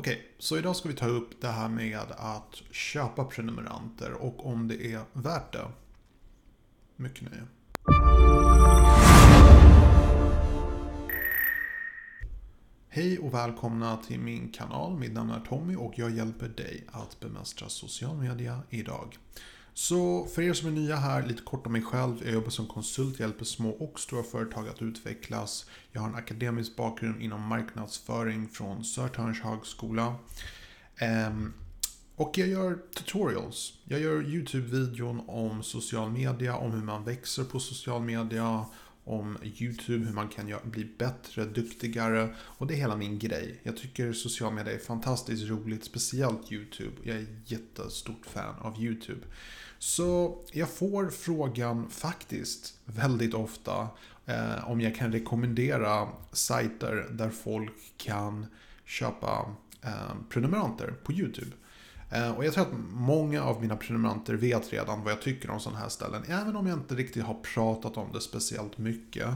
Okej, så idag ska vi ta upp det här med att köpa prenumeranter och om det är värt det. Mycket nöje. Hej och välkomna till min kanal. Mitt namn är Tommy och jag hjälper dig att bemästra social media idag. Så för er som är nya här, lite kort om mig själv. Jag jobbar som konsult, hjälper små och stora företag att utvecklas. Jag har en akademisk bakgrund inom marknadsföring från Södertörns högskola. Ehm, och jag gör tutorials. Jag gör YouTube-videon om social media, om hur man växer på social media, om YouTube, hur man kan bli bättre, duktigare. Och det är hela min grej. Jag tycker social media är fantastiskt roligt, speciellt YouTube. Jag är jättestort fan av YouTube. Så jag får frågan faktiskt väldigt ofta eh, om jag kan rekommendera sajter där folk kan köpa eh, prenumeranter på YouTube. Eh, och jag tror att många av mina prenumeranter vet redan vad jag tycker om sådana här ställen. Även om jag inte riktigt har pratat om det speciellt mycket.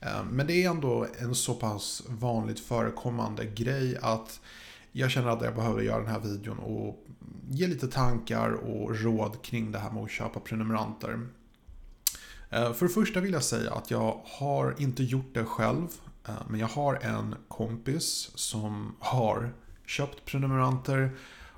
Eh, men det är ändå en så pass vanligt förekommande grej att jag känner att jag behöver göra den här videon och ge lite tankar och råd kring det här med att köpa prenumeranter. Eh, för det första vill jag säga att jag har inte gjort det själv. Eh, men jag har en kompis som har köpt prenumeranter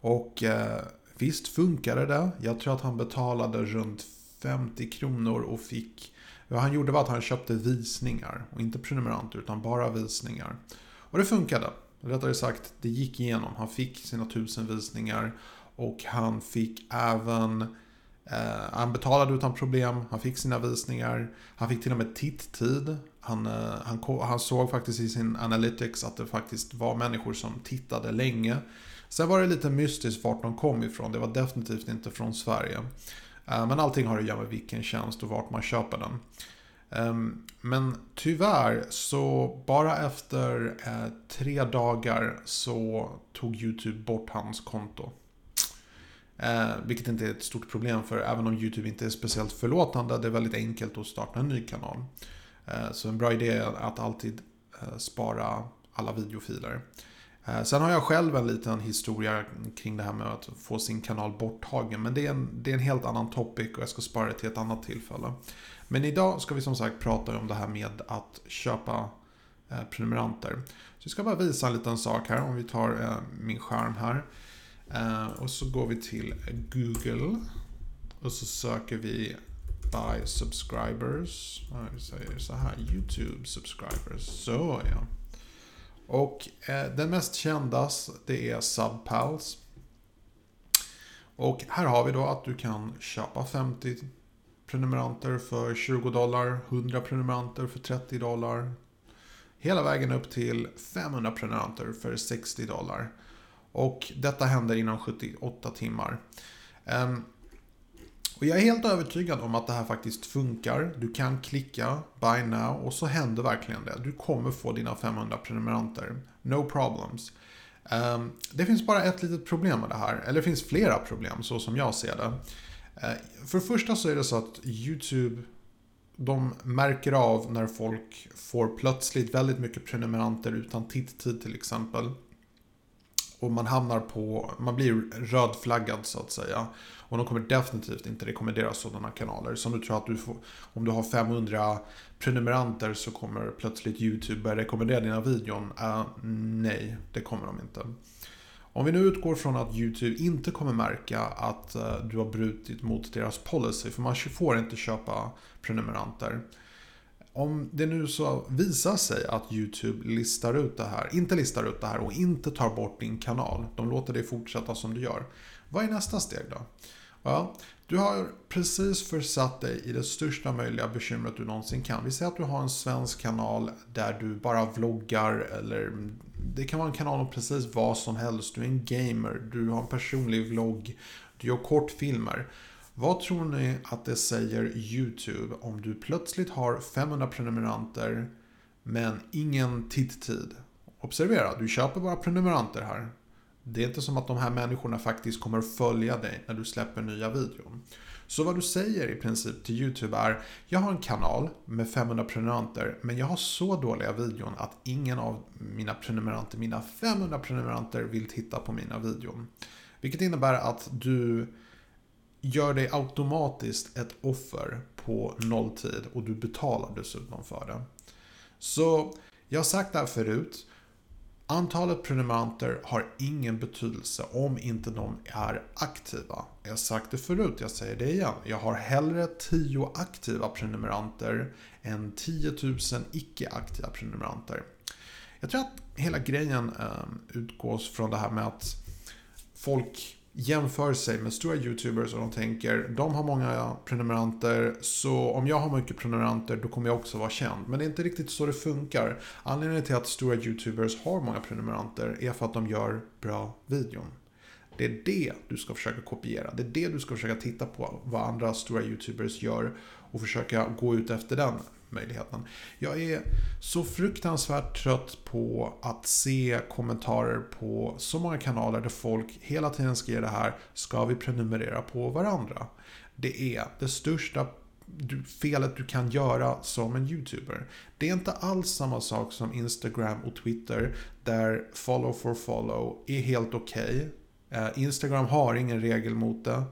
och eh, visst funkade det. Jag tror att han betalade runt 50 kronor och fick... Vad han gjorde var att han köpte visningar. Och inte prenumeranter utan bara visningar. Och det funkade. Rättare sagt, det gick igenom. Han fick sina tusen visningar. Och han fick även... Eh, han betalade utan problem. Han fick sina visningar. Han fick till och med titttid. Han, eh, han, han såg faktiskt i sin analytics att det faktiskt var människor som tittade länge. Sen var det lite mystiskt vart de kom ifrån. Det var definitivt inte från Sverige. Eh, men allting har att göra med vilken tjänst och vart man köper den. Ehm, men tyvärr så bara efter eh, tre dagar så tog YouTube bort hans konto. Eh, vilket inte är ett stort problem för även om YouTube inte är speciellt förlåtande, det är väldigt enkelt att starta en ny kanal. Eh, så en bra idé är att alltid spara alla videofiler. Eh, sen har jag själv en liten historia kring det här med att få sin kanal borttagen. Men det är en, det är en helt annan topic och jag ska spara det till ett annat tillfälle. Men idag ska vi som sagt prata om det här med att köpa eh, prenumeranter. Så jag ska bara visa en liten sak här om vi tar eh, min skärm här. Eh, och så går vi till Google. Och så söker vi by subscribers. Vi säger så här, YouTube subscribers. Så ja. Och eh, den mest kända det är Subpals. Och här har vi då att du kan köpa 50 prenumeranter för 20 dollar, 100 prenumeranter för 30 dollar. Hela vägen upp till 500 prenumeranter för 60 dollar. Och detta händer inom 78 timmar. Um, och jag är helt övertygad om att det här faktiskt funkar. Du kan klicka Buy Now och så händer verkligen det. Du kommer få dina 500 prenumeranter. No problems. Ehm, det finns bara ett litet problem med det här. Eller det finns flera problem så som jag ser det. Ehm, för det första så är det så att YouTube de märker av när folk får plötsligt väldigt mycket prenumeranter utan titttid till exempel. Och man hamnar på, man blir rödflaggad så att säga. Och de kommer definitivt inte rekommendera sådana kanaler. Som du tror att du får, om du har 500 prenumeranter så kommer plötsligt YouTube börja rekommendera dina videon. Uh, nej, det kommer de inte. Om vi nu utgår från att YouTube inte kommer märka att uh, du har brutit mot deras policy, för man får inte köpa prenumeranter. Om det nu så visar sig att YouTube listar ut det här, inte listar ut det här och inte tar bort din kanal, de låter dig fortsätta som du gör. Vad är nästa steg då? Ja, du har precis försatt dig i det största möjliga bekymret du någonsin kan. Vi säger att du har en svensk kanal där du bara vloggar eller det kan vara en kanal om precis vad som helst. Du är en gamer, du har en personlig vlogg, du gör kortfilmer. Vad tror ni att det säger YouTube om du plötsligt har 500 prenumeranter men ingen titttid? Observera, du köper bara prenumeranter här. Det är inte som att de här människorna faktiskt kommer följa dig när du släpper nya videon. Så vad du säger i princip till YouTube är, jag har en kanal med 500 prenumeranter, men jag har så dåliga videon att ingen av mina prenumeranter, mina 500 prenumeranter, vill titta på mina videon. Vilket innebär att du gör dig automatiskt ett offer på nolltid och du betalar dessutom för det. Så jag har sagt det här förut. Antalet prenumeranter har ingen betydelse om inte de är aktiva. Jag har sagt det förut, jag säger det igen. Jag har hellre 10 aktiva prenumeranter än 10 000 icke-aktiva prenumeranter. Jag tror att hela grejen eh, utgås från det här med att folk jämför sig med stora YouTubers och de tänker de har många prenumeranter så om jag har mycket prenumeranter då kommer jag också vara känd. Men det är inte riktigt så det funkar. Anledningen till att stora YouTubers har många prenumeranter är för att de gör bra videon. Det är det du ska försöka kopiera. Det är det du ska försöka titta på. Vad andra stora YouTubers gör och försöka gå ut efter den möjligheten. Jag är så fruktansvärt trött på att se kommentarer på så många kanaler där folk hela tiden skriver det här, ska vi prenumerera på varandra? Det är det största felet du kan göra som en YouTuber. Det är inte alls samma sak som Instagram och Twitter där follow for follow är helt okej. Okay. Eh, Instagram har ingen regel mot det.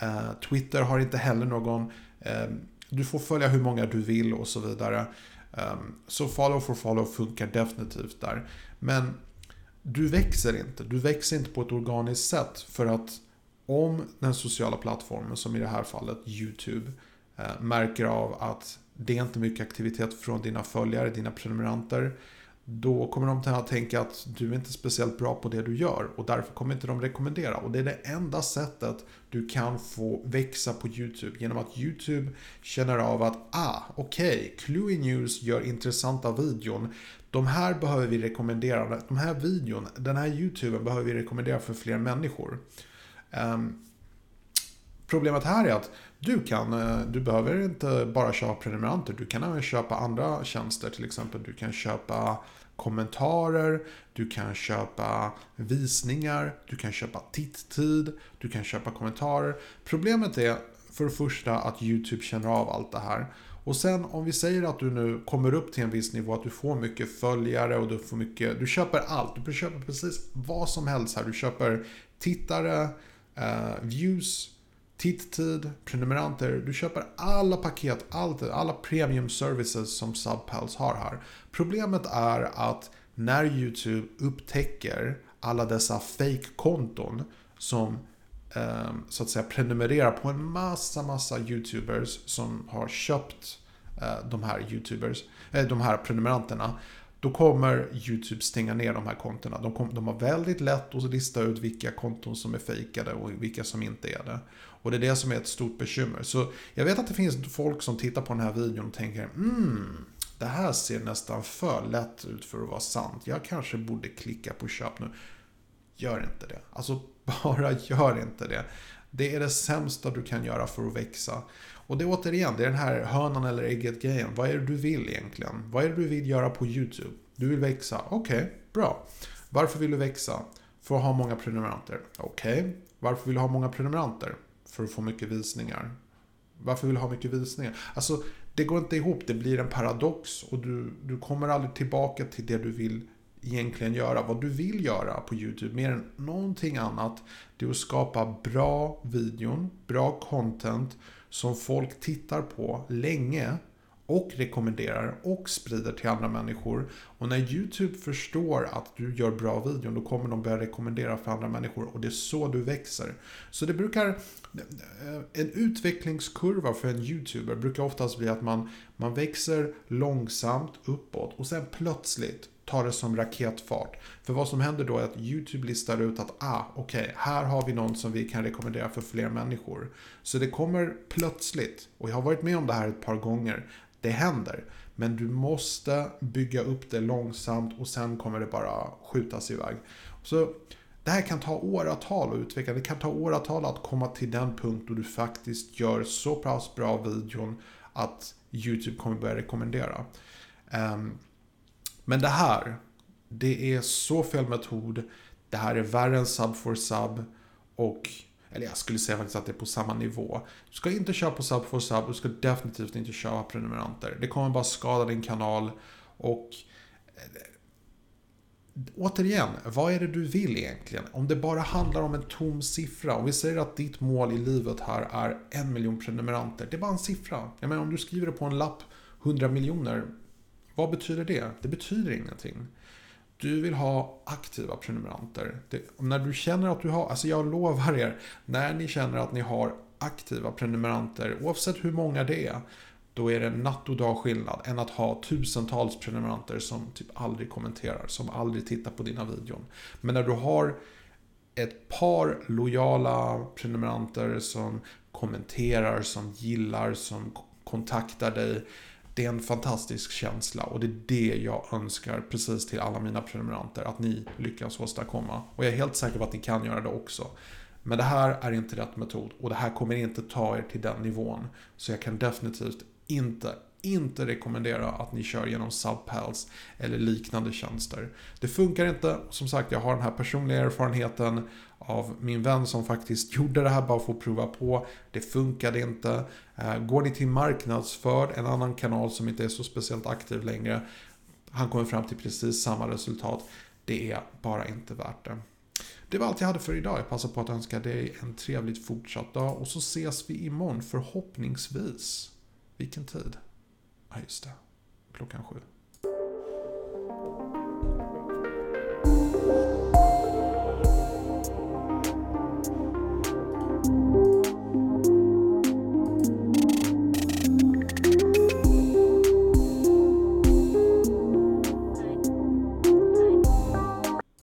Eh, Twitter har inte heller någon eh, du får följa hur många du vill och så vidare. Ehm, så follow for follow funkar definitivt där. Men du växer inte. Du växer inte på ett organiskt sätt. För att om den sociala plattformen, som i det här fallet YouTube, eh, märker av att det är inte mycket aktivitet från dina följare, dina prenumeranter, då kommer de att tänka att du är inte speciellt bra på det du gör och därför kommer inte de rekommendera. Och det är det enda sättet du kan få växa på YouTube. Genom att YouTube känner av att ah, okej, okay, Cluey News gör intressanta videon. De här behöver vi rekommendera. De här videon, den här YouTuben behöver vi rekommendera för fler människor. Um, problemet här är att du kan, eh, du behöver inte bara köpa prenumeranter, du kan även köpa andra tjänster. Till exempel du kan köpa kommentarer, du kan köpa visningar, du kan köpa titttid, du kan köpa kommentarer. Problemet är för det första att YouTube känner av allt det här. Och sen om vi säger att du nu kommer upp till en viss nivå, att du får mycket följare och du får mycket, du köper allt, du köper precis vad som helst här. Du köper tittare, eh, views, titttid, prenumeranter. Du köper alla paket, allt, alla premium services som Subpals har här. Problemet är att när YouTube upptäcker alla dessa fake-konton som eh, så att säga prenumererar på en massa, massa YouTubers som har köpt eh, de här YouTubers, eh, de här prenumeranterna. Då kommer YouTube stänga ner de här kontona. De, kom, de har väldigt lätt att lista ut vilka konton som är fejkade och vilka som inte är det. Och det är det som är ett stort bekymmer. Så jag vet att det finns folk som tittar på den här videon och tänker mm, det här ser nästan för lätt ut för att vara sant. Jag kanske borde klicka på köp nu. Gör inte det. Alltså bara gör inte det. Det är det sämsta du kan göra för att växa. Och det är återigen, det är den här hönan eller ägget grejen. Vad är det du vill egentligen? Vad är det du vill göra på YouTube? Du vill växa. Okej, okay, bra. Varför vill du växa? För att ha många prenumeranter. Okej, okay. varför vill du ha många prenumeranter? För att få mycket visningar. Varför vill du ha mycket visningar? Alltså, det går inte ihop. Det blir en paradox och du, du kommer aldrig tillbaka till det du vill egentligen göra. Vad du vill göra på YouTube mer än någonting annat. Det är att skapa bra videon, bra content som folk tittar på länge och rekommenderar och sprider till andra människor. Och när YouTube förstår att du gör bra videon då kommer de börja rekommendera för andra människor och det är så du växer. Så det brukar, eh, en utvecklingskurva för en YouTuber brukar oftast bli att man, man växer långsamt uppåt och sen plötsligt tar det som raketfart. För vad som händer då är att YouTube listar ut att ah, okej, okay, här har vi någon som vi kan rekommendera för fler människor. Så det kommer plötsligt, och jag har varit med om det här ett par gånger, det händer. Men du måste bygga upp det långsamt och sen kommer det bara skjutas iväg. Så det här kan ta åratal att utveckla. Det kan ta åratal att komma till den punkt då du faktiskt gör så pass bra videon att YouTube kommer börja rekommendera. Um, men det här, Det är så fel metod. Det här är värre än sub for sub. Och, eller jag skulle säga faktiskt att det är på samma nivå. Du ska inte köpa sub for sub, du ska definitivt inte köpa prenumeranter. Det kommer bara skada din kanal. Och eh, återigen, vad är det du vill egentligen? Om det bara handlar om en tom siffra. Om vi säger att ditt mål i livet här är en miljon prenumeranter. Det är bara en siffra. Jag menar om du skriver det på en lapp, 100 miljoner. Vad betyder det? Det betyder ingenting. Du vill ha aktiva prenumeranter. Det, när du känner att du har, alltså jag lovar er, när ni känner att ni har aktiva prenumeranter, oavsett hur många det är, då är det natt och dag skillnad än att ha tusentals prenumeranter som typ aldrig kommenterar, som aldrig tittar på dina videon. Men när du har ett par lojala prenumeranter som kommenterar, som gillar, som kontaktar dig. Det är en fantastisk känsla och det är det jag önskar precis till alla mina prenumeranter att ni lyckas åstadkomma. Och jag är helt säker på att ni kan göra det också. Men det här är inte rätt metod och det här kommer inte ta er till den nivån. Så jag kan definitivt inte, inte rekommendera att ni kör genom Subpals eller liknande tjänster. Det funkar inte. Som sagt, jag har den här personliga erfarenheten av min vän som faktiskt gjorde det här bara för att prova på. Det funkade inte. Eh, går ni till marknadsförd, en annan kanal som inte är så speciellt aktiv längre, han kommer fram till precis samma resultat. Det är bara inte värt det. Det var allt jag hade för idag. Jag passar på att önska dig en trevligt fortsatt dag och så ses vi imorgon förhoppningsvis. Vilken tid? Ja, just det. Klockan sju.